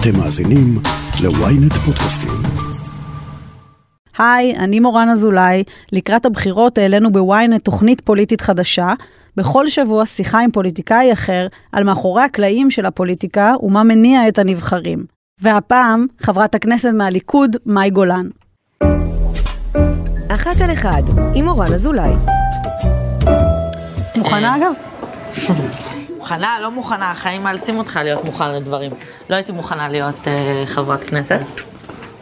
אתם מאזינים ל-ynet פודקאסטים. היי, אני מורן אזולאי. לקראת הבחירות העלינו בוויינט תוכנית פוליטית חדשה. בכל שבוע שיחה עם פוליטיקאי אחר על מאחורי הקלעים של הפוליטיקה ומה מניע את הנבחרים. והפעם, חברת הכנסת מהליכוד, מאי גולן. אחת על אחד, עם מורן אזולאי. מוכנה אגב? מוכנה, לא מוכנה, החיים מאלצים אותך להיות מוכן לדברים. לא הייתי מוכנה להיות uh, חברת כנסת,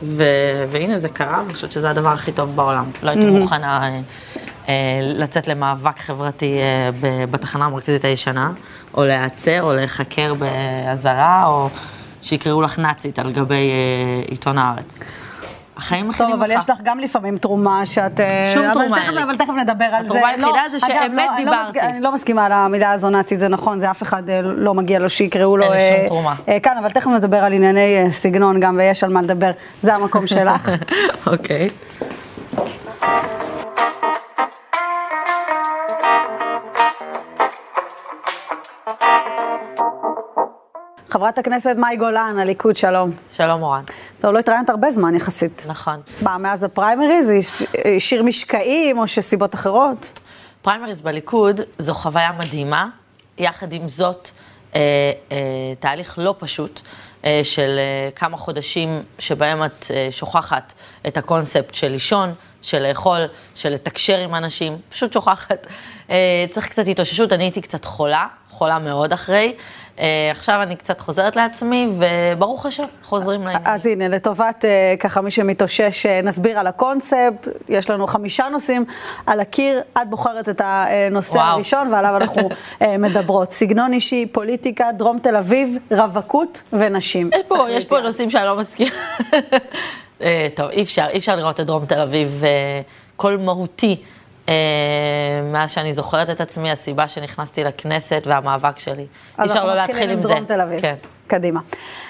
ו- והנה זה קרה, אני חושבת שזה הדבר הכי טוב בעולם. לא הייתי מוכנה uh, uh, לצאת למאבק חברתי uh, ב- בתחנה המרכזית הישנה, או להיעצר, או להיחקר באזהרה, או שיקראו לך נאצית על גבי uh, עיתון הארץ. החיים מכינים טוב, אותך. אבל יש לך גם לפעמים תרומה שאת... אה, שום אבל תרומה תכף- אין לי. אבל תכף נדבר על זה. התרומה היחידה זה אגב, שאמת לא, לא דיברתי. מסכ- אני לא מסכימה על המילה הזו נאצית, זה נכון, זה אף אחד אה, לא מגיע לו שיקראו לו... אין לי שום אה, תרומה. אה, כאן, אבל תכף נדבר על ענייני אה, סגנון גם, ויש על מה לדבר. זה המקום שלך. אוקיי. חברת הכנסת מאי גולן, הליכוד, שלום. שלום מורן. טוב, לא התראיינת הרבה זמן יחסית. נכון. מה, מאז הפריימריז? שיר משקעים או שסיבות אחרות? פריימריז בליכוד זו חוויה מדהימה, יחד עם זאת, אה, אה, תהליך לא פשוט אה, של אה, כמה חודשים שבהם את אה, שוכחת את הקונספט של לישון, של לאכול, של לתקשר עם אנשים, פשוט שוכחת. אה, צריך קצת התאוששות, אני הייתי קצת חולה, חולה מאוד אחרי. אה, עכשיו אני קצת חוזרת לעצמי, וברוך השם, חוזרים לעניינים. אז הנה, לטובת אה, ככה מי שמתאושש, אה, נסביר על הקונספט. יש לנו חמישה נושאים על הקיר. את בוחרת את הנושא וואו. הראשון ועליו אנחנו מדברות. סגנון אישי, פוליטיקה, דרום תל אביב, רווקות ונשים. יש פה, יש פה נושאים שאני לא מסכימה. טוב, אי אפשר, אי אפשר לראות את דרום תל אביב קול מהותי. אה, מאז שאני זוכרת את עצמי, הסיבה שנכנסתי לכנסת והמאבק שלי. אי אז אפשר אנחנו לא מתחילים להתחיל עם עם זה. דרום תל אביב. כן. קדימה.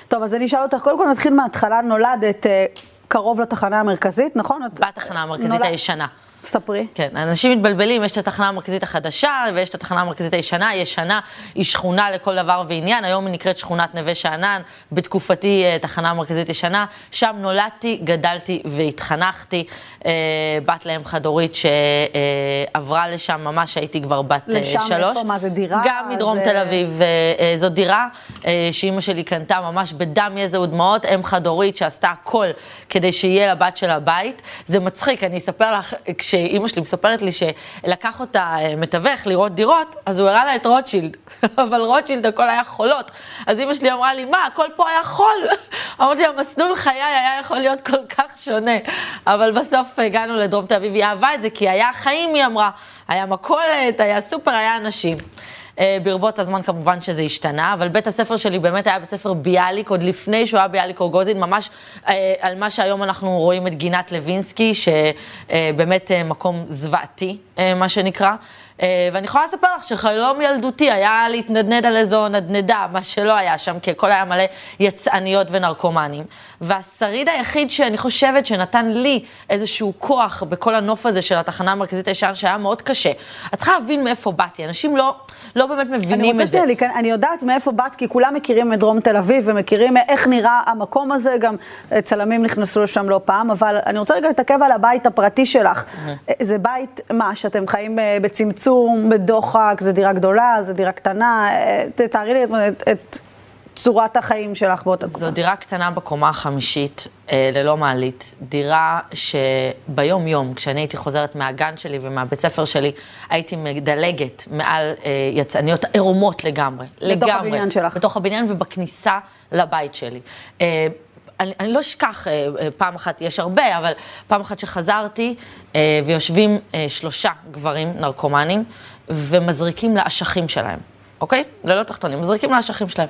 טוב, אז אני אשאל אותך, קודם כל נתחיל מההתחלה. נולדת אה, קרוב לתחנה המרכזית, נכון? בתחנה המרכזית נולד- הישנה. ספרי. כן, אנשים מתבלבלים, יש את התחנה המרכזית החדשה ויש את התחנה המרכזית הישנה, ישנה היא שכונה לכל דבר ועניין, היום היא נקראת שכונת נווה שאנן, בתקופתי אה, תחנה המרכזית ישנה, שם נולדתי, גדלתי והתחנכתי, אה, בת לאם חד-הורית שעברה לשם, ממש הייתי כבר בת אה, לשם שלוש. איפה? מה זה, דירה? גם מדרום זה- תל אביב, אה, אה, זו דירה אה, שאימא שלי קנתה ממש בדם, יזע ודמעות, אם חד-הורית שעשתה הכל כדי שיהיה לבת שלה בית. זה מצחיק, אני אספר לך, כשאימא שלי מספרת לי שלקח אותה אה, מתווך לראות דירות, אז הוא הראה לה את רוטשילד, אבל רוטשילד הכל היה חולות. אז אימא שלי אמרה לי, מה, הכל פה היה חול. אמרתי לה, מסלול חיי היה יכול להיות כל כך שונה. אבל בסוף הגענו לדרום תל אביב, היא אהבה את זה, כי היה חיים, היא אמרה. היה מכולת, היה סופר, היה אנשים. אה, ברבות הזמן כמובן שזה השתנה, אבל בית הספר שלי באמת היה בית ספר ביאליק, עוד לפני שהוא היה ביאליק רוגוזין, ממש אה, על מה שהיום אנחנו רואים את גינת לוינסקי, שבאמת אה, מקום זוועתי, מה שנקרא. אה, ואני יכולה לספר לך שחלום ילדותי היה להתנדנד על איזו נדנדה, מה שלא היה שם, כי הכל היה מלא יצאניות ונרקומנים. והשריד היחיד שאני חושבת שנתן לי איזשהו כוח בכל הנוף הזה של התחנה המרכזית הישן, שהיה מאוד קשה. את צריכה להבין מאיפה באתי, אנשים לא, לא באמת מבינים את זה. להיכנס- אני יודעת מאיפה באת, כי כולם מכירים את דרום תל אביב ומכירים איך נראה המקום הזה, גם אה, צלמים נכנסו לשם לא פעם, אבל אני רוצה רגע להתעכב על הבית הפרטי שלך. אה, זה בית, מה, שאתם חיים ב- בצמצום, בדוחק, זה דירה גדולה, זה דירה קטנה, אה, תתארי לי את- את צורת החיים שלך באותה תקופה. זו דירה קטנה בקומה החמישית, אה, ללא מעלית. דירה שביום-יום, כשאני הייתי חוזרת מהגן שלי ומהבית ספר שלי, הייתי מדלגת מעל אה, יצאניות עירומות לגמרי. בתוך לגמרי. הבניין שלך. בתוך הבניין ובכניסה לבית שלי. אני, אני לא אשכח, אה, אה, פעם אחת, יש הרבה, אבל פעם אחת שחזרתי אה, ויושבים שלושה גברים נרקומנים ומזריקים לאשכים שלהם, אוקיי? ללא תחתונים, מזריקים לאשכים שלהם.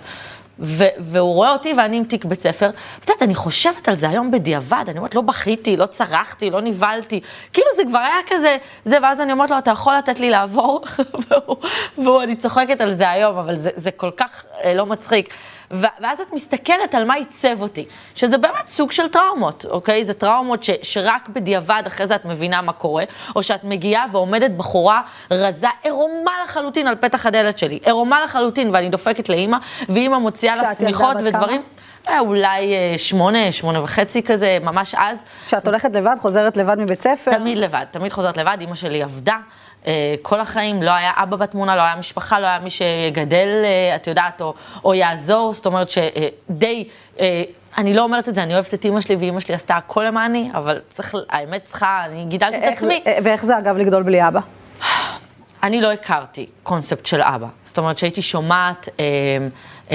ו- והוא רואה אותי ואני עם תיק בית ספר. את יודעת, אני חושבת על זה היום בדיעבד, אני אומרת, לא בכיתי, לא צרחתי, לא נבהלתי. כאילו זה כבר היה כזה, זה, ואז אני אומרת לו, אתה יכול לתת לי לעבור? והוא, והוא, אני צוחקת על זה היום, אבל זה, זה כל כך לא מצחיק. ואז את מסתכלת על מה עיצב אותי, שזה באמת סוג של טראומות, אוקיי? זה טראומות ש- שרק בדיעבד אחרי זה את מבינה מה קורה, או שאת מגיעה ועומדת בחורה רזה, עירומה לחלוטין על פתח הדלת שלי, עירומה לחלוטין, ואני דופקת לאימא, ואימא מוציאה לה שמיכות ודברים. היה אולי אה, שמונה, שמונה וחצי כזה, ממש אז. כשאת הולכת לבד, חוזרת לבד מבית ספר? תמיד לבד, תמיד חוזרת לבד, אימא שלי עבדה. אה, כל החיים, לא היה אבא בתמונה, לא היה משפחה, לא היה מי שיגדל, אה, את יודעת, או, או יעזור, זאת אומרת שדי, אה, אני לא אומרת את זה, אני אוהבת את אימא שלי, ואימא שלי עשתה הכל למעני, אבל צריך, האמת צריכה, אני גידלתי את עצמי. ואיך זה אגב לגדול בלי אבא? אני לא הכרתי קונספט של אבא. זאת אומרת שהייתי שומעת אה,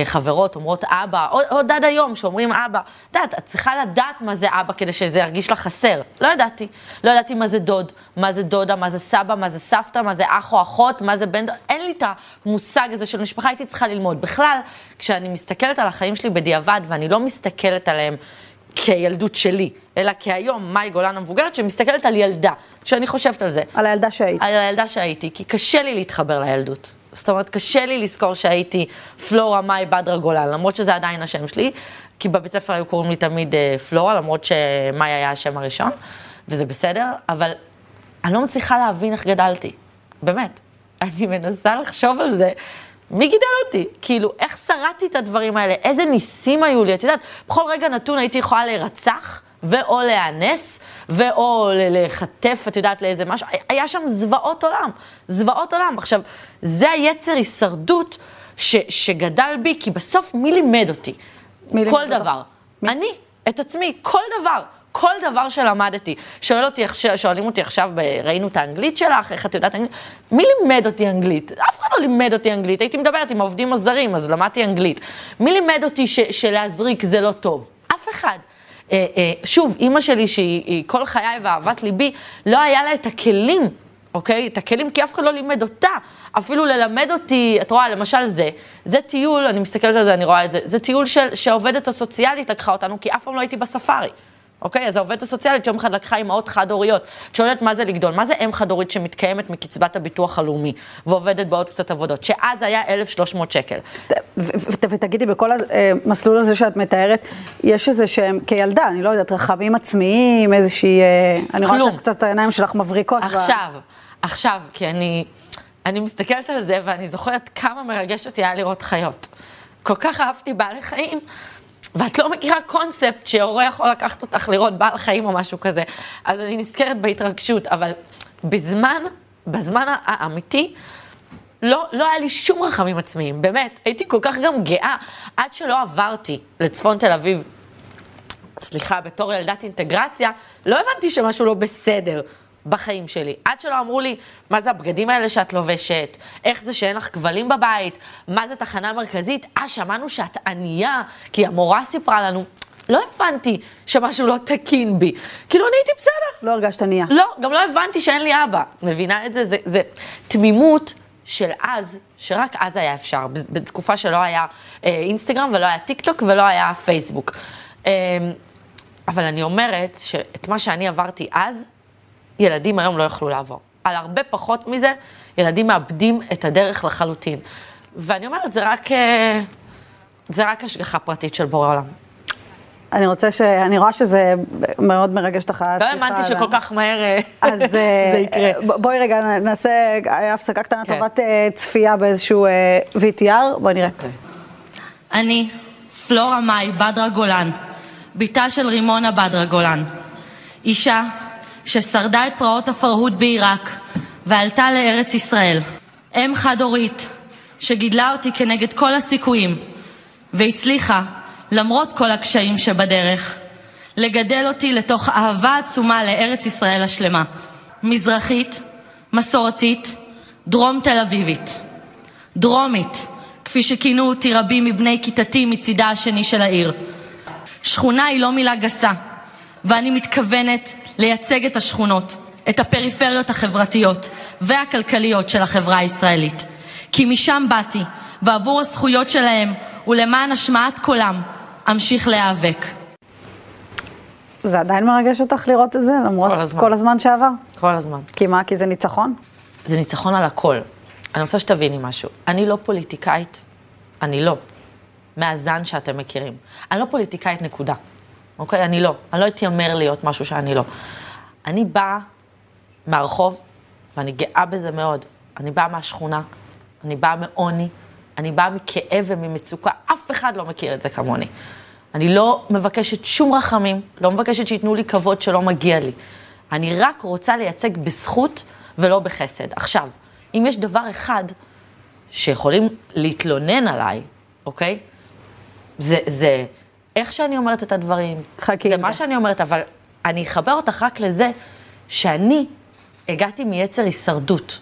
חברות אומרות אבא, עוד, עוד עד היום שאומרים אבא. את יודעת, את צריכה לדעת מה זה אבא כדי שזה ירגיש לך חסר. לא ידעתי. לא ידעתי מה זה דוד, מה זה דודה, מה זה סבא, מה זה סבתא, מה זה אח או אחות, מה זה בן דוד. אין לי את המושג הזה של משפחה, הייתי צריכה ללמוד. בכלל, כשאני מסתכלת על החיים שלי בדיעבד, ואני לא מסתכלת עליהם כילדות שלי, אלא כהיום, מאי גולן המבוגרת, שמסתכלת על ילדה, שאני חושבת על זה. על הילדה שהיית. על הילדה שהייתי, כי קשה לי להתחבר לילדות. זאת אומרת, קשה לי לזכור שהייתי פלורה מאי בדרה גולן, למרות שזה עדיין השם שלי, כי בבית ספר היו קוראים לי תמיד אה, פלורה, למרות שמאי היה השם הראשון, וזה בסדר, אבל אני לא מצליחה להבין איך גדלתי, באמת. אני מנסה לחשוב על זה. מי גידל אותי? כאילו, איך שרדתי את הדברים האלה? איזה ניסים היו לי? את יודעת, בכל רגע נתון הייתי יכולה להירצח, ואו להיאנס, ואו לחטף, את יודעת, לאיזה משהו. היה שם זוועות עולם, זוועות עולם. עכשיו, זה היצר הישרדות ש, שגדל בי, כי בסוף מי לימד אותי? מי כל לימד? דבר. אני, את עצמי, כל דבר. כל דבר שלמדתי, שואל אותי, שואלים אותי עכשיו, ראינו את האנגלית שלך, איך את יודעת אנגלית? מי לימד אותי אנגלית? אף אחד לא לימד אותי אנגלית, הייתי מדברת עם העובדים הזרים, אז למדתי אנגלית. מי לימד אותי ש- שלהזריק זה לא טוב? אף אחד. אה, אה, שוב, אימא שלי, שהיא היא כל חיי ואהבת ליבי, לא היה לה את הכלים, אוקיי? את הכלים, כי אף אחד לא לימד אותה. אפילו ללמד אותי, את רואה, למשל זה, זה טיול, אני מסתכלת על זה, אני רואה את זה, זה טיול של, שהעובדת הסוציאלית לקחה אותנו, כי אף פעם לא הייתי בספארי. אוקיי, אז העובדת הסוציאלית יום אחד לקחה אימהות חד-הוריות. את שואלת מה זה לגדול, מה זה אם חד-הורית שמתקיימת מקצבת הביטוח הלאומי ועובדת בעוד קצת עבודות, שאז היה 1,300 שקל. ותגידי, בכל המסלול הזה שאת מתארת, יש איזה שהם, כילדה, אני לא יודעת, רכבים עצמיים, איזושהי... אה, אני רואה. שאת קצת העיניים שלך מבריקות. עכשיו, עכשיו, כי אני, אני מסתכלת על זה ואני זוכרת כמה מרגש אותי היה לראות חיות. כל כך אהבתי בעלי חיים, ואת לא מכירה קונספט שהורה יכול לקחת אותך לראות בעל חיים או משהו כזה. אז אני נזכרת בהתרגשות, אבל בזמן, בזמן האמיתי, לא, לא היה לי שום רחמים עצמיים, באמת. הייתי כל כך גם גאה, עד שלא עברתי לצפון תל אביב סליחה, בתור ילדת אינטגרציה, לא הבנתי שמשהו לא בסדר בחיים שלי. עד שלא אמרו לי, מה זה הבגדים האלה שאת לובשת? איך זה שאין לך כבלים בבית? מה זה תחנה מרכזית? אה, שמענו שאת ענייה, כי המורה סיפרה לנו. לא הבנתי שמשהו לא תקין בי. כאילו, אני הייתי בסדר. לא הרגשת ענייה. לא, גם לא הבנתי שאין לי אבא. מבינה את זה? זה, זה תמימות של אז, שרק אז היה אפשר, בתקופה שלא היה אה, אינסטגרם ולא היה טיק טוק ולא היה פייסבוק. אה, אבל אני אומרת שאת מה שאני עברתי אז, ילדים היום לא יוכלו לעבור. על הרבה פחות מזה, ילדים מאבדים את הדרך לחלוטין. ואני אומרת, זה רק, אה, זה רק השגחה פרטית של בורא עולם. אני רוצה ש... אני רואה שזה מאוד מרגש אותך. לא האמנתי שכל כך מהר אה, אז זה אה, יקרה. בואי רגע נעשה הפסקה קטנה כן. לטובת אה, צפייה באיזשהו VTR, בואי נראה. אני, פלורה מאי בדרה גולן, בתה של רימונה בדרה גולן, אישה ששרדה את פרעות הפרהוד בעיראק ועלתה לארץ ישראל, אם חד-הורית שגידלה אותי כנגד כל הסיכויים והצליחה, למרות כל הקשיים שבדרך, לגדל אותי לתוך אהבה עצומה לארץ ישראל השלמה. מזרחית, מסורתית, דרום תל אביבית. דרומית, כפי שכינו אותי רבים מבני כיתתי מצידה השני של העיר. שכונה היא לא מילה גסה, ואני מתכוונת לייצג את השכונות, את הפריפריות החברתיות והכלכליות של החברה הישראלית. כי משם באתי, ועבור הזכויות שלהם ולמען השמעת קולם, אמשיך להיאבק. זה עדיין מרגש אותך לראות את זה, למרות כל הזמן. כל הזמן שעבר? כל הזמן. כי מה? כי זה ניצחון? זה ניצחון על הכל. אני רוצה שתביני משהו. אני לא פוליטיקאית, אני לא. מהזן שאתם מכירים. אני לא פוליטיקאית נקודה, אוקיי? אני לא. אני לא אתיימר להיות משהו שאני לא. אני באה מהרחוב, ואני גאה בזה מאוד. אני באה מהשכונה, אני באה מעוני, אני באה מכאב וממצוקה, אף אחד לא מכיר את זה כמוני. אני לא מבקשת שום רחמים, לא מבקשת שייתנו לי כבוד שלא מגיע לי. אני רק רוצה לייצג בזכות ולא בחסד. עכשיו, אם יש דבר אחד שיכולים להתלונן עליי, אוקיי? זה, זה איך שאני אומרת את הדברים. חכי זה מה. שאני אומרת, אבל אני אחבר אותך רק לזה שאני הגעתי מיצר הישרדות.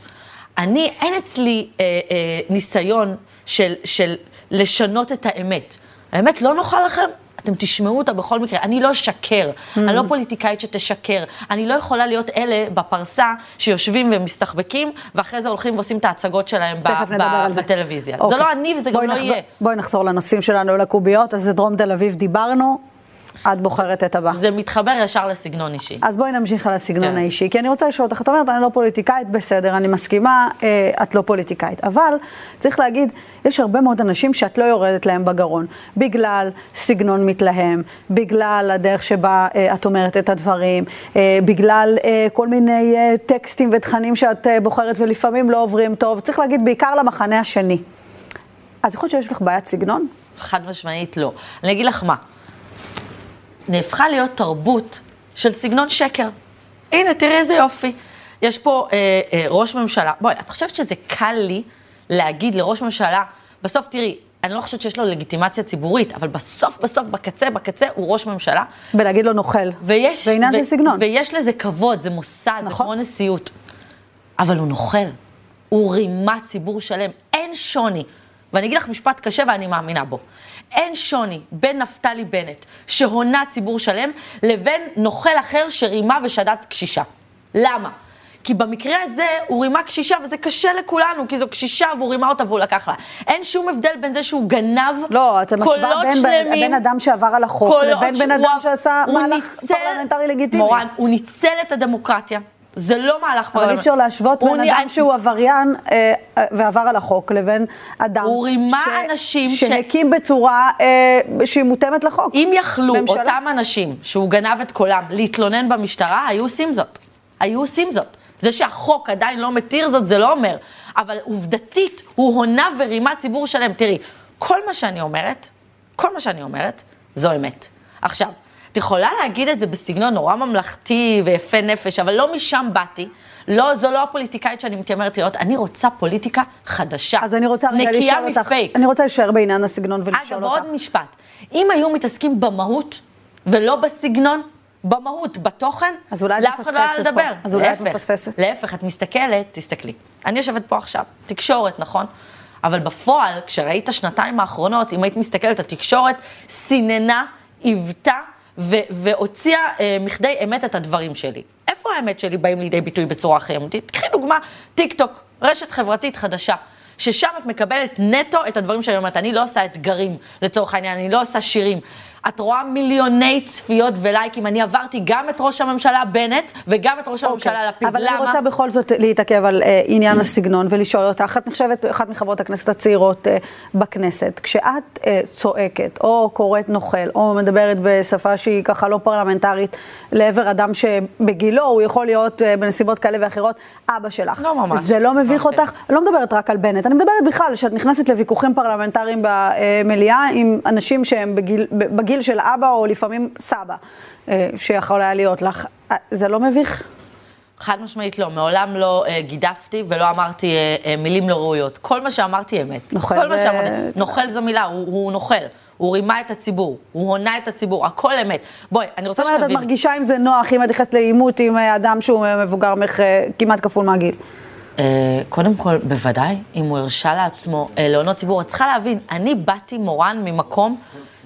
אני, אין אצלי אה, אה, ניסיון של, של לשנות את האמת. האמת לא נוחה לכם? אתם תשמעו אותה בכל מקרה. אני לא אשקר, אני לא פוליטיקאית שתשקר. אני לא יכולה להיות אלה בפרסה שיושבים ומסתחבקים, ואחרי זה הולכים ועושים את ההצגות שלהם ב- ב-. בטלוויזיה. זה אוקיי. לא אני וזה גם בואי לא נחזור- יהיה. בואי נחזור לנושאים שלנו, לקוביות. אז זה דרום תל אביב דיברנו, את בוחרת את הבא. זה מתחבר ישר לסגנון אישי. אז בואי נמשיך על הסגנון כן. האישי, כי אני רוצה לשאול אותך, את אומרת, אני לא פוליטיקאית, בסדר, אני מסכימה, אה, את לא פוליטיקאית. אבל צריך להגיד, יש הרבה מאוד אנשים שאת לא יורדת להם בגרון, בגלל סגנון מתלהם, בגלל הדרך שבה אה, את אומרת את הדברים, אה, בגלל אה, כל מיני אה, טקסטים ותכנים שאת אה, בוחרת ולפעמים לא עוברים טוב. צריך להגיד, בעיקר למחנה השני. אז יכול להיות שיש לך בעיית סגנון? חד משמעית לא. אני אגיד לך מה, נהפכה להיות תרבות של סגנון שקר. הנה, תראי איזה יופי. יש פה אה, אה, ראש ממשלה, בואי, את חושבת שזה קל לי להגיד לראש ממשלה, בסוף תראי, אני לא חושבת שיש לו לגיטימציה ציבורית, אבל בסוף, בסוף, בקצה, בקצה, הוא ראש ממשלה, ולהגיד לו נוכל. ויש... זה עניין של סגנון. ויש לזה כבוד, זה מוסד, זה נכון. כמו נשיאות. אבל הוא נוכל, הוא רימה ציבור שלם, אין שוני. ואני אגיד לך משפט קשה ואני מאמינה בו. אין שוני בין נפתלי בנט, שהונה ציבור שלם, לבין נוכל אחר שרימה ושדד קשישה. למה? כי במקרה הזה הוא רימה קשישה, וזה קשה לכולנו, כי זו קשישה והוא רימה אותה והוא לקח לה. אין שום הבדל בין זה שהוא גנב לא, אתה משווה קולות בין בן- שלמים, בין אדם שעבר על החוק קולות לבין בן אדם שעשה מהלך ניצל- פרלמנטרי לגיטימי. מורן, הוא ניצל את הדמוקרטיה. זה לא מהלך אבל פרלמנטרי. אי אפשר להשוות בין נראה- אדם שהוא עבריין אה, ועבר על החוק לבין אדם הוא רימה אנשים ש- שהקים בצורה אה, שהיא מותאמת לחוק. אם יכלו ממשלה. אותם אנשים שהוא גנב את קולם להתלונן במשטרה, היו עושים זאת. היו עושים זאת. זה שהחוק עדיין לא מתיר זאת, זה לא אומר. אבל עובדתית, הוא הונה ורימה ציבור שלם. תראי, כל מה שאני אומרת, כל מה שאני אומרת, זו אמת. עכשיו, את יכולה להגיד את זה בסגנון נורא ממלכתי ויפה נפש, אבל לא משם באתי. לא, זו לא הפוליטיקאית שאני מתיימרת להיות, אני רוצה פוליטיקה חדשה. אז אני רוצה רגע נקייה לשאול אותך, מפייק. אני רוצה להישאר בעניין הסגנון ולשאול אגב, אותך. עוד משפט. אם היו מתעסקים במהות ולא בסגנון, במהות, בתוכן, אז אולי את לאף אחד לא היה פה. לדבר. אז אולי את להפך, מפספסת. להפך, את מסתכלת, תסתכלי. אני יושבת פה עכשיו, תקשורת, נכון? אבל בפועל, כשראית השנתיים האחרונות, אם היית מסתכלת, התקשורת סיננה, עיוותה והוציאה אה, מכדי אמת את הדברים שלי. איפה האמת שלי באים לידי ביטוי בצורה הכי אמיתית? קחי דוגמה, טיק טוק, רשת חברתית חדשה. ששם את מקבלת נטו את הדברים שאני אומרת. אני לא עושה אתגרים, לצורך העניין, אני לא עושה שירים. את רואה מיליוני צפיות ולייקים. אני עברתי גם את ראש הממשלה בנט וגם את ראש הממשלה לפיד. אוקיי. אבל למה? אני רוצה בכל זאת להתעכב על אה, עניין הסגנון ולשאול אותך, את נחשבת אחת מחברות הכנסת הצעירות אה, בכנסת. כשאת אה, צועקת, או קוראת נוכל, או מדברת בשפה שהיא ככה לא פרלמנטרית לעבר אדם שבגילו הוא יכול להיות אה, בנסיבות כאלה ואחרות, אבא שלך. לא ממש. זה לא מביך אוקיי. אותך? אני לא מדברת רק על בנט, אני מדברת בכלל, שאת נכנסת לוויכוחים פרלמנטריים במליאה עם אנשים שהם בגיל, בגיל של אבא או לפעמים סבא, אה, שיכול היה להיות לך. אה, זה לא מביך? חד משמעית לא, מעולם לא אה, גידפתי ולא אמרתי אה, אה, מילים לא ראויות. כל מה שאמרתי אמת. נוכל כל מה זה- שאמרתי. נוכל זו מילה, הוא, הוא נוכל. הוא רימה את הציבור, הוא הונה את הציבור, הכל אמת. בואי, אני רוצה זאת אומרת, את שתביני. מרגישה עם זה נוח, אם את נכנסת לעימות עם אה, אדם שהוא אה, מבוגר ממך אה, כמעט כפול מהגיל. אה, קודם כל, בוודאי, אם הוא הרשה לעצמו אה, להונות ציבור. את צריכה להבין, אני באתי, מורן, ממקום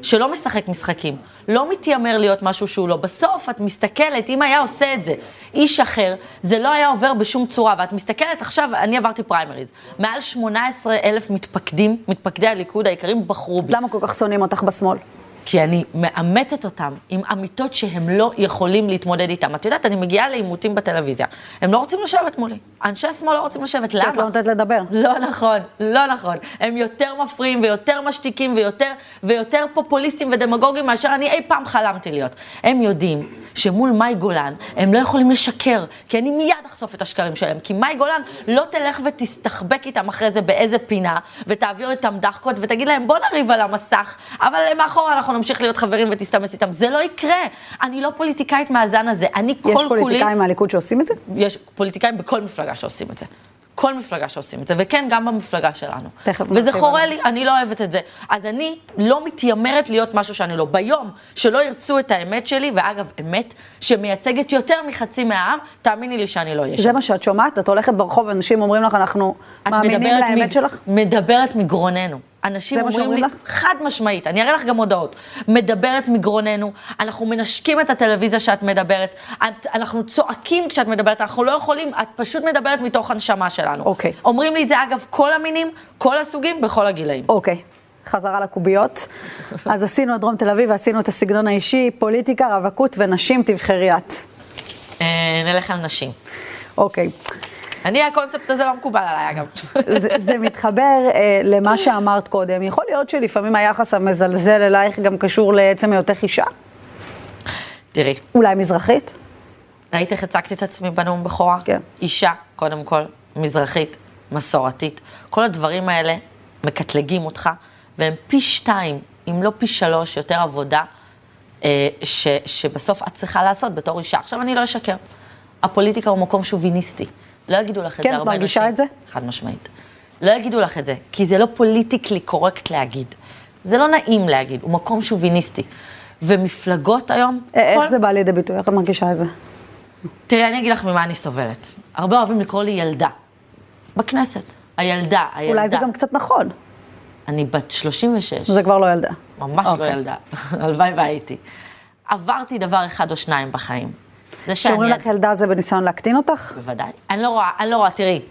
שלא משחק משחקים. לא מתיימר להיות משהו שהוא לא. בסוף את מסתכלת, אם היה עושה את זה איש אחר, זה לא היה עובר בשום צורה. ואת מסתכלת עכשיו, אני עברתי פריימריז. מעל 18 אלף מתפקדים, מתפקדי הליכוד העיקרים, בחרו בי. למה כל כך שונאים אותך בשמאל? כי אני מאמתת אותם עם אמיתות שהם לא יכולים להתמודד איתם. את יודעת, אני מגיעה לעימותים בטלוויזיה, הם לא רוצים לשבת מולי. אנשי השמאל לא רוצים לשבת, כי את לא למה? נותנת לדבר. לא נכון, לא נכון. הם יותר מפריעים ויותר משתיקים ויותר, ויותר פופוליסטים ודמגוגים מאשר אני אי פעם חלמתי להיות. הם יודעים שמול מאי גולן הם לא יכולים לשקר, כי אני מיד אחשוף את השקרים שלהם. כי מאי גולן לא תלך ותסתחבק איתם אחרי זה באיזה פינה, ותעביר איתם דחקות ותגיד להם בוא נריב על המסך, אבל מאחורה אנחנו אנחנו נמשיך להיות חברים ותסתמס איתם. זה לא יקרה. אני לא פוליטיקאית מהזן הזה. אני כל יש כולי... פוליטיקאים מהליכוד שעושים את זה? יש פוליטיקאים בכל מפלגה שעושים את זה. כל מפלגה שעושים את זה, וכן, גם במפלגה שלנו. תכף וזה חורה. לי, אני לא אוהבת את זה. אז אני לא מתיימרת להיות משהו שאני לא. ביום שלא ירצו את האמת שלי, ואגב, אמת שמייצגת יותר מחצי מהעם, תאמיני לי שאני לא אהיה שם. זה מה שאת שומעת? את הולכת ברחוב ואנשים אומרים לך, אנחנו את מאמינים לאמת מ- שלך? מדברת מגרוננו. אנשים אומרים לי, לך? חד משמעית, אני אראה לך גם הודעות, מדברת מגרוננו, אנחנו מנשקים את הטלוויזיה שאת מדברת, את, אנחנו צועקים כשאת מדברת, אנחנו לא יכולים, את פשוט מדברת מתוך הנשמה שלנו. אוקיי. אומרים לי את זה אגב כל המינים, כל הסוגים, בכל הגילאים. אוקיי, חזרה לקוביות. אז עשינו את דרום תל אביב ועשינו את הסגנון האישי, פוליטיקה, רווקות ונשים, תבחרי את. אה, נלך על נשים. אוקיי. אני, הקונספט הזה לא מקובל עליי אגב. זה, זה מתחבר אה, למה שאמרת קודם. יכול להיות שלפעמים היחס המזלזל אלייך גם קשור לעצם היותך אישה? תראי, אולי מזרחית? ראית איך הצגתי את עצמי בנאום בכורה? כן. אישה, קודם כל, מזרחית, מסורתית. כל הדברים האלה מקטלגים אותך, והם פי שתיים, אם לא פי שלוש, יותר עבודה אה, ש, שבסוף את צריכה לעשות בתור אישה. עכשיו, אני לא אשקר. הפוליטיקה הוא מקום שוביניסטי. לא יגידו לך את כן, זה את הרבה מרגישה נשים. את זה? חד משמעית. לא יגידו לך את זה, כי זה לא פוליטיקלי קורקט להגיד. זה לא נעים להגיד, הוא מקום שוביניסטי. ומפלגות היום... אה, כל- איך זה בא לידי ביטוי? איך את מרגישה את זה? תראי, אני אגיד לך ממה אני סובלת. הרבה אוהבים לקרוא לי ילדה. בכנסת. הילדה, הילדה. אולי זה גם קצת נכון. אני בת 36, זה כבר לא ילדה. ממש לא אוקיי. ילדה. הלוואי והייתי. עברתי דבר אחד או שניים בחיים. זה שאני... כשאומרים לך ילדה זה בניסיון להקטין אותך? בוודאי. אני לא רואה, אני לא רואה, תראי.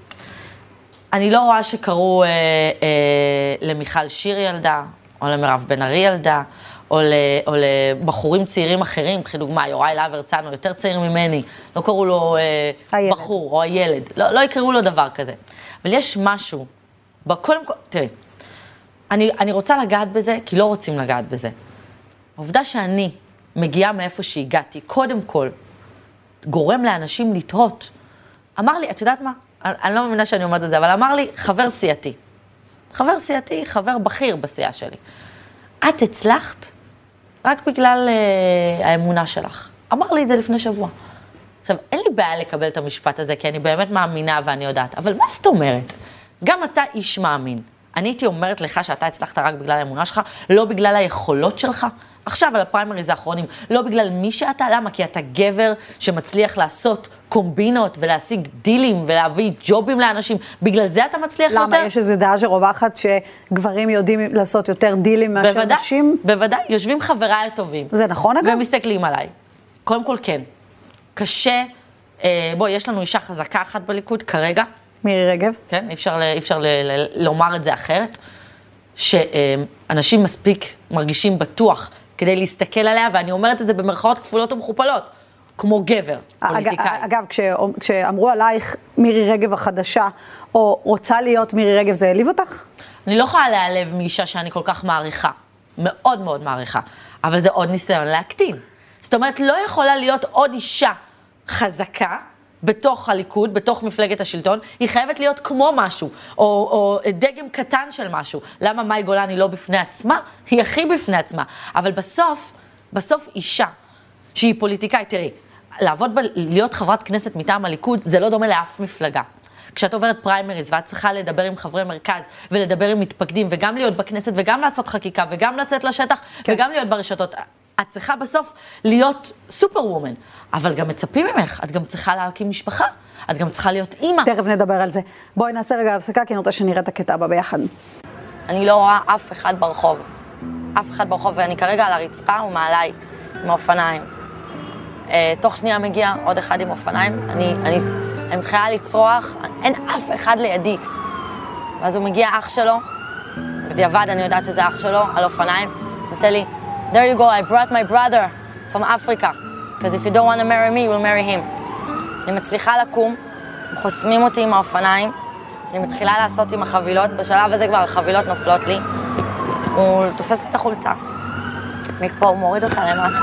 אני לא רואה שקראו אה, אה, למיכל שיר ילדה, או למירב בן ארי ילדה, או, ל, או לבחורים צעירים אחרים, קחי דוגמה, יוראי להב הרצנו, יותר צעיר ממני, לא קראו לו אה, הילד. בחור או הילד, לא, לא יקראו לו דבר כזה. אבל יש משהו, קודם כל, תראי, אני, אני רוצה לגעת בזה, כי לא רוצים לגעת בזה. העובדה שאני מגיעה מאיפה שהגעתי, קודם כל, גורם לאנשים לתהות. אמר לי, את יודעת מה? אני, אני לא מאמינה שאני אומרת את זה, אבל אמר לי, חבר סיעתי. חבר סיעתי, חבר בכיר בסיעה שלי. את הצלחת רק בגלל אה, האמונה שלך. אמר לי את זה לפני שבוע. עכשיו, אין לי בעיה לקבל את המשפט הזה, כי אני באמת מאמינה ואני יודעת, אבל מה זאת אומרת? גם אתה איש מאמין. אני הייתי אומרת לך שאתה הצלחת רק בגלל האמונה שלך, לא בגלל היכולות שלך? עכשיו, על הפריימריז האחרונים, לא בגלל מי שאתה, למה? כי אתה גבר שמצליח לעשות קומבינות ולהשיג דילים ולהביא ג'ובים לאנשים, בגלל זה אתה מצליח למה? יותר? יש איזו דעה שרווחת שגברים יודעים לעשות יותר דילים מאשר בוודאי, נשים? בוודאי, יושבים חבריי הטובים. זה נכון אגב? ומסתכלים עליי. קודם כל כן. קשה, אה, בואי, יש לנו אישה חזקה אחת בליכוד כרגע, מירי רגב? כן? אי אפשר, אי אפשר ל- ל- לומר את זה אחרת, שאנשים מספיק מרגישים בטוח כדי להסתכל עליה, ואני אומרת את זה במרכאות כפולות ומכופלות, כמו גבר, פוליטיקאי. אג- אגב, כש- כשאמרו עלייך מירי רגב החדשה, או רוצה להיות מירי רגב, זה העליב אותך? אני לא יכולה להיעלב מאישה שאני כל כך מעריכה, מאוד מאוד מעריכה, אבל זה עוד ניסיון להקטין. זאת אומרת, לא יכולה להיות עוד אישה חזקה בתוך הליכוד, בתוך מפלגת השלטון, היא חייבת להיות כמו משהו, או, או דגם קטן של משהו. למה מאי גולן היא לא בפני עצמה? היא הכי בפני עצמה. אבל בסוף, בסוף אישה שהיא פוליטיקאית, תראי, לעבוד, ב, להיות חברת כנסת מטעם הליכוד, זה לא דומה לאף מפלגה. כשאת עוברת פריימריז ואת צריכה לדבר עם חברי מרכז ולדבר עם מתפקדים וגם להיות בכנסת וגם לעשות חקיקה וגם לצאת לשטח כן. וגם להיות ברשתות, את צריכה בסוף להיות סופר וומן, אבל גם מצפים ממך, את גם צריכה להקים משפחה, את גם צריכה להיות אימא. תכף נדבר על זה. בואי נעשה רגע הפסקה, כי אני רוצה שנראה את הקטע הבא ביחד. אני לא רואה אף אחד ברחוב. אף אחד ברחוב, ואני כרגע על הרצפה ומעליי עם האופניים. אה, תוך שנייה מגיע עוד אחד עם אופניים, אני, אני, אני מתחילה לצרוח, אין אף אחד לידי. ואז הוא מגיע אח שלו, בדיעבד אני יודעת שזה אח שלו, על אופניים, הוא עושה לי, there you go, I brought my brother from Africa, because if you don't want to marry me, you will marry him. אני מצליחה לקום, הם חוסמים אותי עם האופניים, אני מתחילה לעשות עם החבילות, בשלב הזה כבר החבילות נופלות לי, הוא תופס את החולצה. מפה הוא מוריד אותה למטה.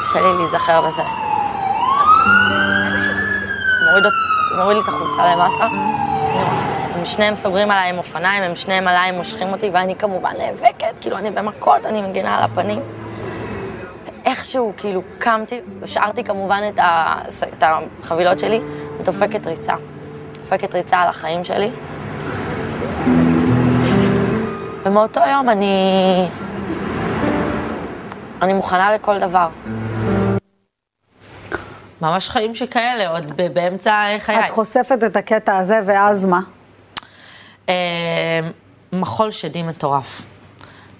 קשה לי להיזכר בזה. אות- מוריד לי את החולצה למטה, הם שניהם סוגרים עליי עם אופניים, הם שניהם עליי, מושכים אותי, ואני כמובן נאבקת, כאילו אני במכות, אני מגינה על הפנים. איכשהו, כאילו, קמתי, השארתי כמובן את, ה, את החבילות שלי, ודופקת ריצה. דופקת ריצה על החיים שלי. ומאותו יום אני... אני מוכנה לכל דבר. ממש חיים שכאלה, עוד באמצע חיי. את חושפת את הקטע הזה, ואז מה? אה, מחול שדי מטורף.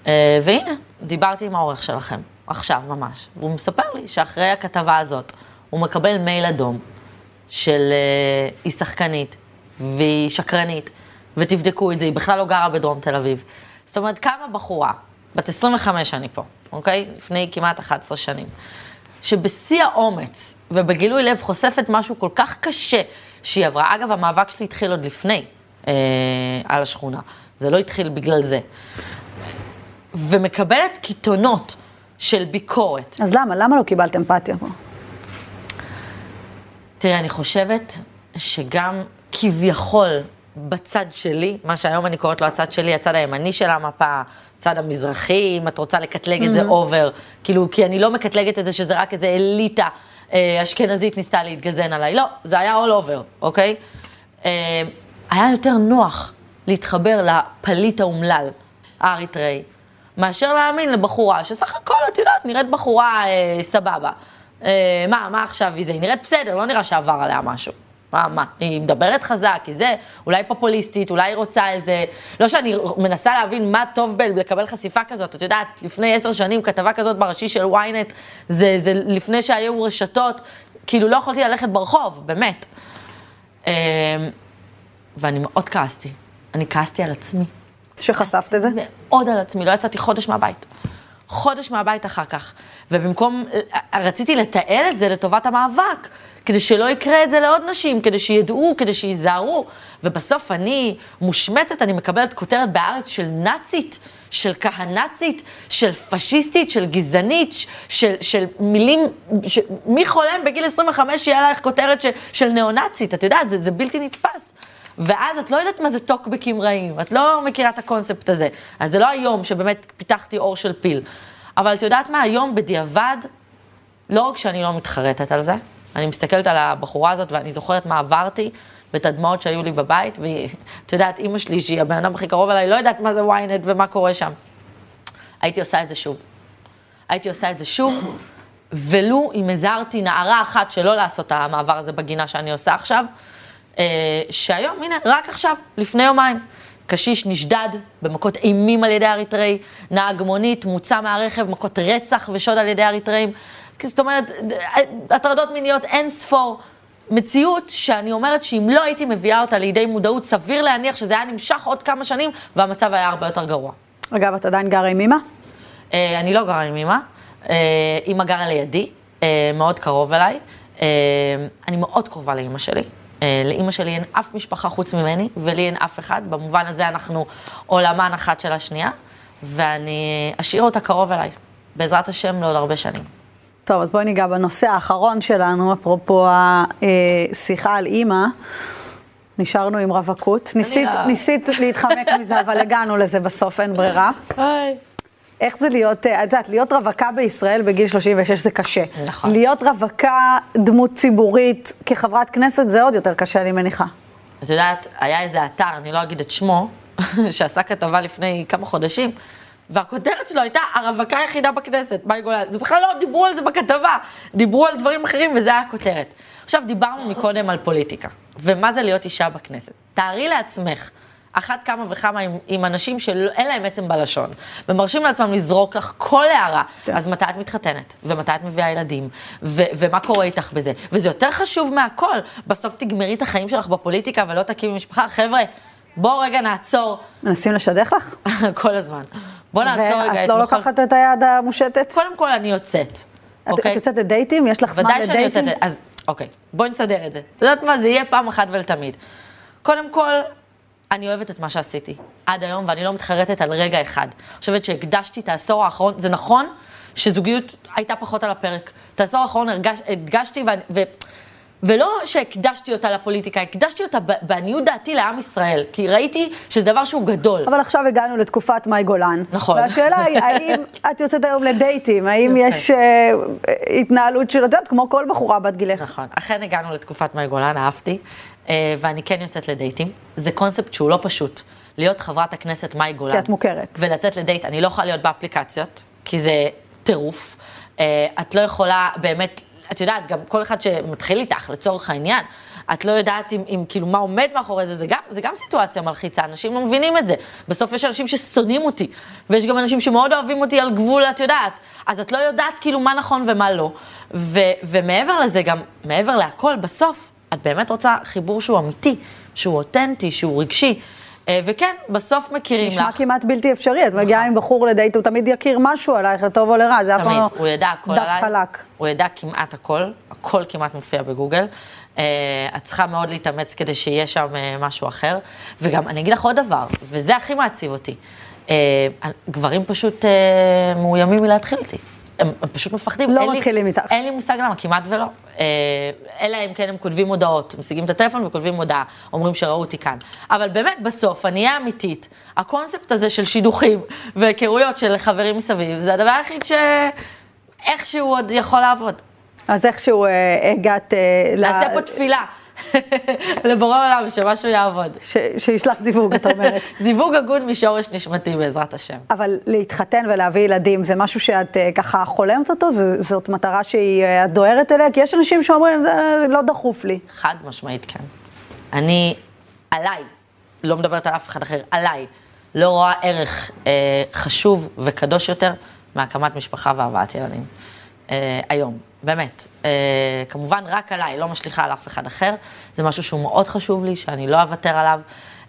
אה, והנה, דיברתי עם העורך שלכם, עכשיו ממש, והוא מספר לי שאחרי הכתבה הזאת, הוא מקבל מייל אדום של אה, היא שחקנית והיא שקרנית, ותבדקו את זה, היא בכלל לא גרה בדרום תל אביב. זאת אומרת, קמה בחורה, בת 25 אני פה, אוקיי? לפני כמעט 11 שנים. שבשיא האומץ ובגילוי לב חושפת משהו כל כך קשה שהיא עברה. אגב, המאבק שלי התחיל עוד לפני על השכונה. זה לא התחיל בגלל זה. ומקבלת קיתונות של ביקורת. אז למה? למה לא קיבלת אמפתיה פה? תראה, אני חושבת שגם כביכול בצד שלי, מה שהיום אני קוראת לו הצד שלי, הצד הימני של המפה, הצד המזרחי, אם את רוצה לקטלג את זה אובר, כאילו, כי אני לא מקטלגת את זה שזה רק איזה אליטה אה, אשכנזית ניסתה להתגזן עליי, לא, זה היה all over, אוקיי? אה, היה יותר נוח להתחבר לפליט האומלל, האריתראי, מאשר להאמין לבחורה, שסך הכל, את יודעת, נראית בחורה אה, סבבה. אה, מה, מה עכשיו היא זה? היא נראית בסדר, לא נראה שעבר עליה משהו. מה, מה, היא מדברת חזק, היא זה, אולי פופוליסטית, אולי היא רוצה איזה... לא שאני מנסה להבין מה טוב בלקבל חשיפה כזאת, את יודעת, לפני עשר שנים כתבה כזאת בראשי של ynet, זה, זה לפני שהיו רשתות, כאילו לא יכולתי ללכת ברחוב, באמת. אה, ואני מאוד כעסתי, אני כעסתי על עצמי. שחשפת את זה? מאוד על עצמי, לא יצאתי חודש מהבית. חודש מהבית אחר כך. ובמקום, רציתי לתעל את זה לטובת המאבק, כדי שלא יקרה את זה לעוד נשים, כדי שידעו, כדי שייזהרו. ובסוף אני מושמצת, אני מקבלת כותרת בארץ של נאצית, של כהנאצית, של פשיסטית, של גזענית, של, של מילים, ש... מי חולם בגיל 25 שיהיה לך כותרת של, של ניאו-נאצית? את יודעת, זה, זה בלתי נתפס. ואז את לא יודעת מה זה טוקבקים רעים, את לא מכירה את הקונספט הזה. אז זה לא היום שבאמת פיתחתי אור של פיל. אבל את יודעת מה, היום בדיעבד, לא רק שאני לא מתחרטת על זה, אני מסתכלת על הבחורה הזאת ואני זוכרת מה עברתי ואת הדמעות שהיו לי בבית, ואת יודעת, אימא שלי, שהיא הבן אדם הכי קרוב אליי, לא יודעת מה זה ynet ומה קורה שם. הייתי עושה את זה שוב. הייתי עושה את זה שוב, ולו אם הזהרתי נערה אחת שלא לעשות את המעבר הזה בגינה שאני עושה עכשיו, שהיום, הנה, רק עכשיו, לפני יומיים, קשיש נשדד במכות אימים על ידי אריתראי, נהג מונית, מוצא מהרכב, מכות רצח ושוד על ידי אריתראים. זאת אומרת, הטרדות מיניות אין ספור. מציאות שאני אומרת שאם לא הייתי מביאה אותה לידי מודעות, סביר להניח שזה היה נמשך עוד כמה שנים והמצב היה הרבה יותר גרוע. אגב, את עדיין גרה עם אמא? אה, אני לא גרה עם אמא, אה, אמא גרה לידי, אה, מאוד קרוב אליי. אה, אני מאוד קרובה לאמא שלי. אה, לאימא שלי אין אף משפחה חוץ ממני, ולי אין אף אחד. במובן הזה אנחנו עולמן אחת של השנייה, ואני אשאיר אותה קרוב אליי, בעזרת השם לעוד הרבה שנים. טוב, אז בואי ניגע בנושא האחרון שלנו, אפרופו השיחה על אימא. נשארנו עם רווקות. ניסית, ניסית להתחמק מזה, אבל הגענו לזה בסוף, אין ברירה. איך זה להיות, אה, את יודעת, להיות רווקה בישראל בגיל 36 זה קשה. נכון. להיות רווקה, דמות ציבורית, כחברת כנסת, זה עוד יותר קשה, אני מניחה. את יודעת, היה איזה אתר, אני לא אגיד את שמו, שעשה כתבה לפני כמה חודשים, והכותרת שלו הייתה הרווקה היחידה בכנסת, מאי גולן. זה בכלל לא דיברו על זה בכתבה, דיברו על דברים אחרים וזה היה הכותרת. עכשיו, דיברנו מקודם על פוליטיקה, ומה זה להיות אישה בכנסת. תארי לעצמך. אחת כמה וכמה עם, עם אנשים שאין להם עצם בלשון, ומרשים לעצמם לזרוק לך כל הערה, כן. אז מתי את מתחתנת, ומתי את מביאה ילדים, ו- ומה קורה איתך בזה. וזה יותר חשוב מהכל. בסוף תגמרי את החיים שלך בפוליטיקה ולא תקימי משפחה. חבר'ה, בואו רגע נעצור מנסים לשדך לך? כל הזמן. בואו נעצור רגע ואת לא לוקחת את היד המושטת? קודם כל אני יוצאת, את- אוקיי? את יוצאת לדייטים? יש לך זמן ודאי שאני לדייטים? יוצאת, אז אוקיי, בואי נסדר את זה. את יודעת מה, זה יהיה פעם אחת ולתמיד. קודם כל, אני אוהבת את מה שעשיתי עד היום, ואני לא מתחרטת על רגע אחד. אני חושבת שהקדשתי את העשור האחרון, זה נכון שזוגיות הייתה פחות על הפרק. את העשור האחרון הרגש, הדגשתי, ואני, ו... ולא שהקדשתי אותה לפוליטיקה, הקדשתי אותה בעניות דעתי לעם ישראל, כי ראיתי שזה דבר שהוא גדול. אבל עכשיו הגענו לתקופת מאי גולן. נכון. והשאלה היא, האם את יוצאת היום לדייטים? האם. יש אה, התנהלות של, את יודעת, כמו כל בחורה בת גילך? נכון, אכן הגענו לתקופת מאי גולן, אהבתי, אה, ואני כן יוצאת לדייטים. זה קונספט שהוא לא פשוט. להיות חברת הכנסת מאי גולן. כי את מוכרת. ולצאת לדייט, אני לא יכולה להיות באפליקציות, כי זה טירוף. אה, את לא יכולה באמת, את יודעת, גם כל אחד שמתחיל איתך, לצורך העניין, את לא יודעת אם, אם כאילו מה עומד מאחורי זה, זה גם, זה גם סיטואציה מלחיצה, אנשים לא מבינים את זה. בסוף יש אנשים ששונאים אותי, ויש גם אנשים שמאוד אוהבים אותי על גבול, את יודעת. אז את לא יודעת כאילו מה נכון ומה לא. ו, ומעבר לזה, גם מעבר להכל, בסוף, את באמת רוצה חיבור שהוא אמיתי, שהוא אותנטי, שהוא רגשי. אה, וכן, בסוף מכירים נשמע לך. כמעט בלתי אפשרי, את מגיעה עם בחור לדייט, הוא תמיד יכיר משהו עלייך, לטוב או לרע, זה אף פעם לא דף. חלק. הוא ידע כמעט הכל, הכל כמעט מופיע בגוגל. Uh, את צריכה מאוד להתאמץ כדי שיהיה שם uh, משהו אחר. וגם, אני אגיד לך עוד דבר, וזה הכי מעציב אותי. Uh, גברים פשוט מאוימים מלהתחיל איתי. הם, הם פשוט מפחדים. לא אין לי- מתחילים איתך. אין לי מושג למה, כמעט ולא. Uh, אלא אם כן הם כותבים הודעות, משיגים את הטלפון וכותבים הודעה, אומרים שראו אותי כאן. אבל באמת, בסוף, אני אהיה אמיתית. הקונספט הזה של שידוכים והיכרויות של חברים מסביב, זה הדבר היחיד שאיכשהו עוד יכול לעבוד. אז איכשהו אה, הגעת אה, ל- נעשה פה תפילה לבורא עולם שמשהו יעבוד. ש- שישלח זיווג, את אומרת. זיווג הגון משורש נשמתי בעזרת השם. אבל להתחתן ולהביא ילדים זה משהו שאת אה, ככה חולמת אותו? ז- זאת מטרה שהיא, אה, דוהרת אליה? כי יש אנשים שאומרים, זה לא דחוף לי. חד משמעית כן. אני, עליי, לא מדברת על אף אחד אחר, עליי, לא רואה ערך אה, חשוב וקדוש יותר מהקמת משפחה והבאת ילדים. אה, היום, באמת. אה, כמובן רק עליי, לא משליכה על אף אחד אחר. זה משהו שהוא מאוד חשוב לי, שאני לא אוותר עליו.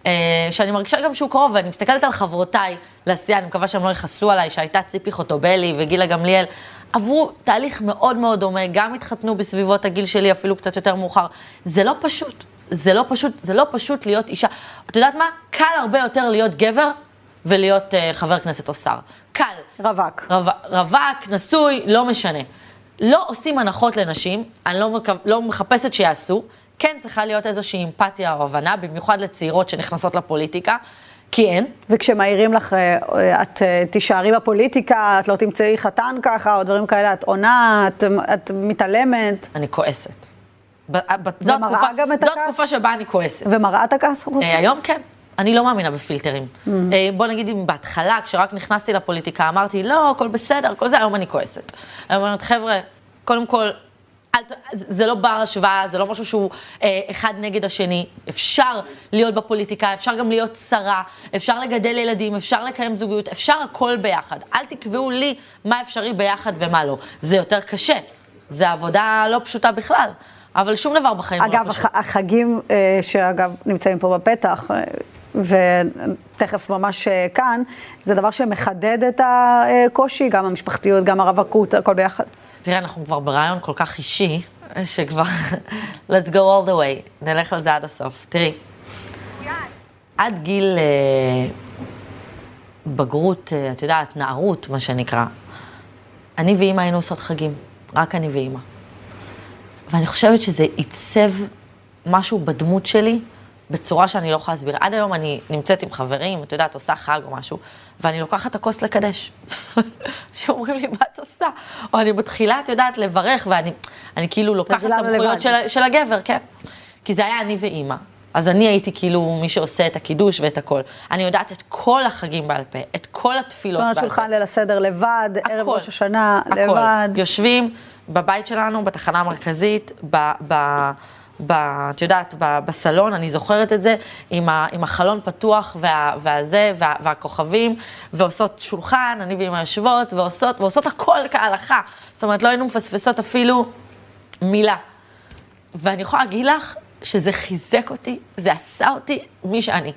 אה, שאני מרגישה גם שהוא קרוב, ואני מסתכלת על חברותיי לעשייה, אני מקווה שהם לא יכעסו עליי, שהייתה ציפי חוטובלי וגילה גמליאל, עברו תהליך מאוד מאוד דומה, גם התחתנו בסביבות הגיל שלי, אפילו קצת יותר מאוחר. זה לא פשוט, זה לא פשוט, זה לא פשוט להיות אישה. את יודעת מה? קל הרבה יותר להיות גבר ולהיות uh, חבר כנסת או שר. קל. רווק. רו, רווק, נשוי, לא משנה. לא עושים הנחות לנשים, אני לא, לא מחפשת שיעשו. כן צריכה להיות איזושהי אמפתיה או הבנה, במיוחד לצעירות שנכנסות לפוליטיקה, כי אין. וכשמעירים לך, אה, אה, את אה, תישארי בפוליטיקה, את לא תמצאי חתן ככה, או דברים כאלה, את עונה, את, את מתעלמת, אני כועסת. ב- ב- זו ומראה התקופה, גם את זו הכעס? התקופה שבה אני כועסת. ומראה את הכעס החוצה. היום כן. אני לא מאמינה בפילטרים. Mm. אה, בוא נגיד אם בהתחלה, כשרק נכנסתי לפוליטיקה, אמרתי, לא, הכל בסדר, כל זה, היום אני כועסת. אני אומרת, חבר'ה, קודם כל, אל, זה לא בר השוואה, זה לא משהו שהוא אה, אחד נגד השני. אפשר להיות בפוליטיקה, אפשר גם להיות שרה, אפשר לגדל ילדים, אפשר לקיים זוגיות, אפשר הכל ביחד. אל תקבעו לי מה אפשרי ביחד ומה לא. זה יותר קשה. זה עבודה לא פשוטה בכלל. אבל שום דבר בחיים לא אגב, פשוט. הח- החגים, אה, שאגב נמצאים פה בפתח, אה, ותכף ממש אה, כאן, זה דבר שמחדד את הקושי, גם המשפחתיות, גם הרווקות, הכל ביחד. תראה, אנחנו כבר ברעיון כל כך אישי, שכבר, let's go all the way, נלך על זה עד הסוף. תראי, עד גיל אה, בגרות, אה, את יודעת, נערות, מה שנקרא, אני ואימא היינו עושות חגים, רק אני ואימא. ואני חושבת שזה עיצב משהו בדמות שלי בצורה שאני לא יכולה להסביר. עד היום אני נמצאת עם חברים, את יודעת, עושה חג או משהו, ואני לוקחת את הכוס לקדש. שאומרים לי, מה את עושה? או אני מתחילה, את יודעת, לברך, ואני אני כאילו לוקחת. סמכויות של, של הגבר, כן. כי זה היה אני ואימא. אז אני הייתי כאילו מי שעושה את הקידוש ואת הכל. אני יודעת את כל החגים בעל פה, את כל התפילות זאת בעל אומרת, פה. שולחן ליל הסדר לבד, ערב הכל. ראש השנה הכל. לבד. יושבים בבית שלנו, בתחנה המרכזית, ב... ב... ב... את יודעת, ב, בסלון, אני זוכרת את זה, עם, ה, עם החלון פתוח וה, והזה, וה, והכוכבים, ועושות שולחן, אני ואמא יושבות, ועושות, ועושות הכל כהלכה. זאת אומרת, לא היינו מפספסות אפילו מילה. ואני יכולה להגיד לך שזה חיזק אותי, זה עשה אותי מי שאני.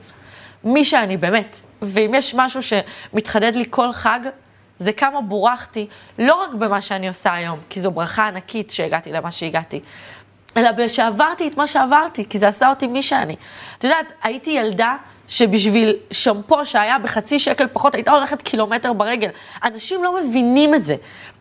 מי שאני, באמת. ואם יש משהו שמתחדד לי כל חג, זה כמה בורכתי, לא רק במה שאני עושה היום, כי זו ברכה ענקית שהגעתי למה שהגעתי, אלא שעברתי את מה שעברתי, כי זה עשה אותי מי שאני. את יודעת, הייתי ילדה שבשביל שמפו שהיה בחצי שקל פחות, הייתה הולכת קילומטר ברגל. אנשים לא מבינים את זה.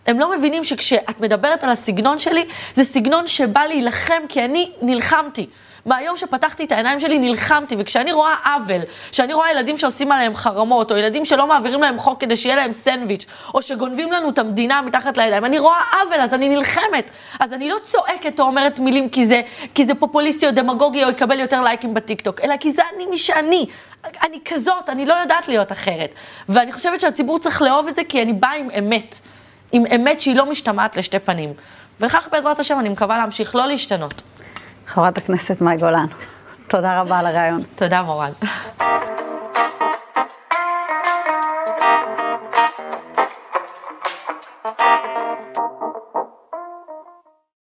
הם לא מבינים שכשאת מדברת על הסגנון שלי, זה סגנון שבא להילחם, כי אני נלחמתי. מהיום שפתחתי את העיניים שלי נלחמתי, וכשאני רואה עוול, כשאני רואה ילדים שעושים עליהם חרמות, או ילדים שלא מעבירים להם חוק כדי שיהיה להם סנדוויץ', או שגונבים לנו את המדינה מתחת לידיים, אני רואה עוול, אז אני נלחמת. אז אני לא צועקת או אומרת מילים כי זה, כי זה פופוליסטי או דמגוגי או יקבל יותר לייקים בטיקטוק, אלא כי זה אני מי שאני. אני כזאת, אני לא יודעת להיות אחרת. ואני חושבת שהציבור צריך לאהוב את זה כי אני באה עם אמת. עם אמת שהיא לא משתמעת לשתי פנים. וכך בעזרת השם אני מקווה להמשיך לא להשתנות. חברת הכנסת מאי גולן, תודה רבה על הרעיון. תודה מורן.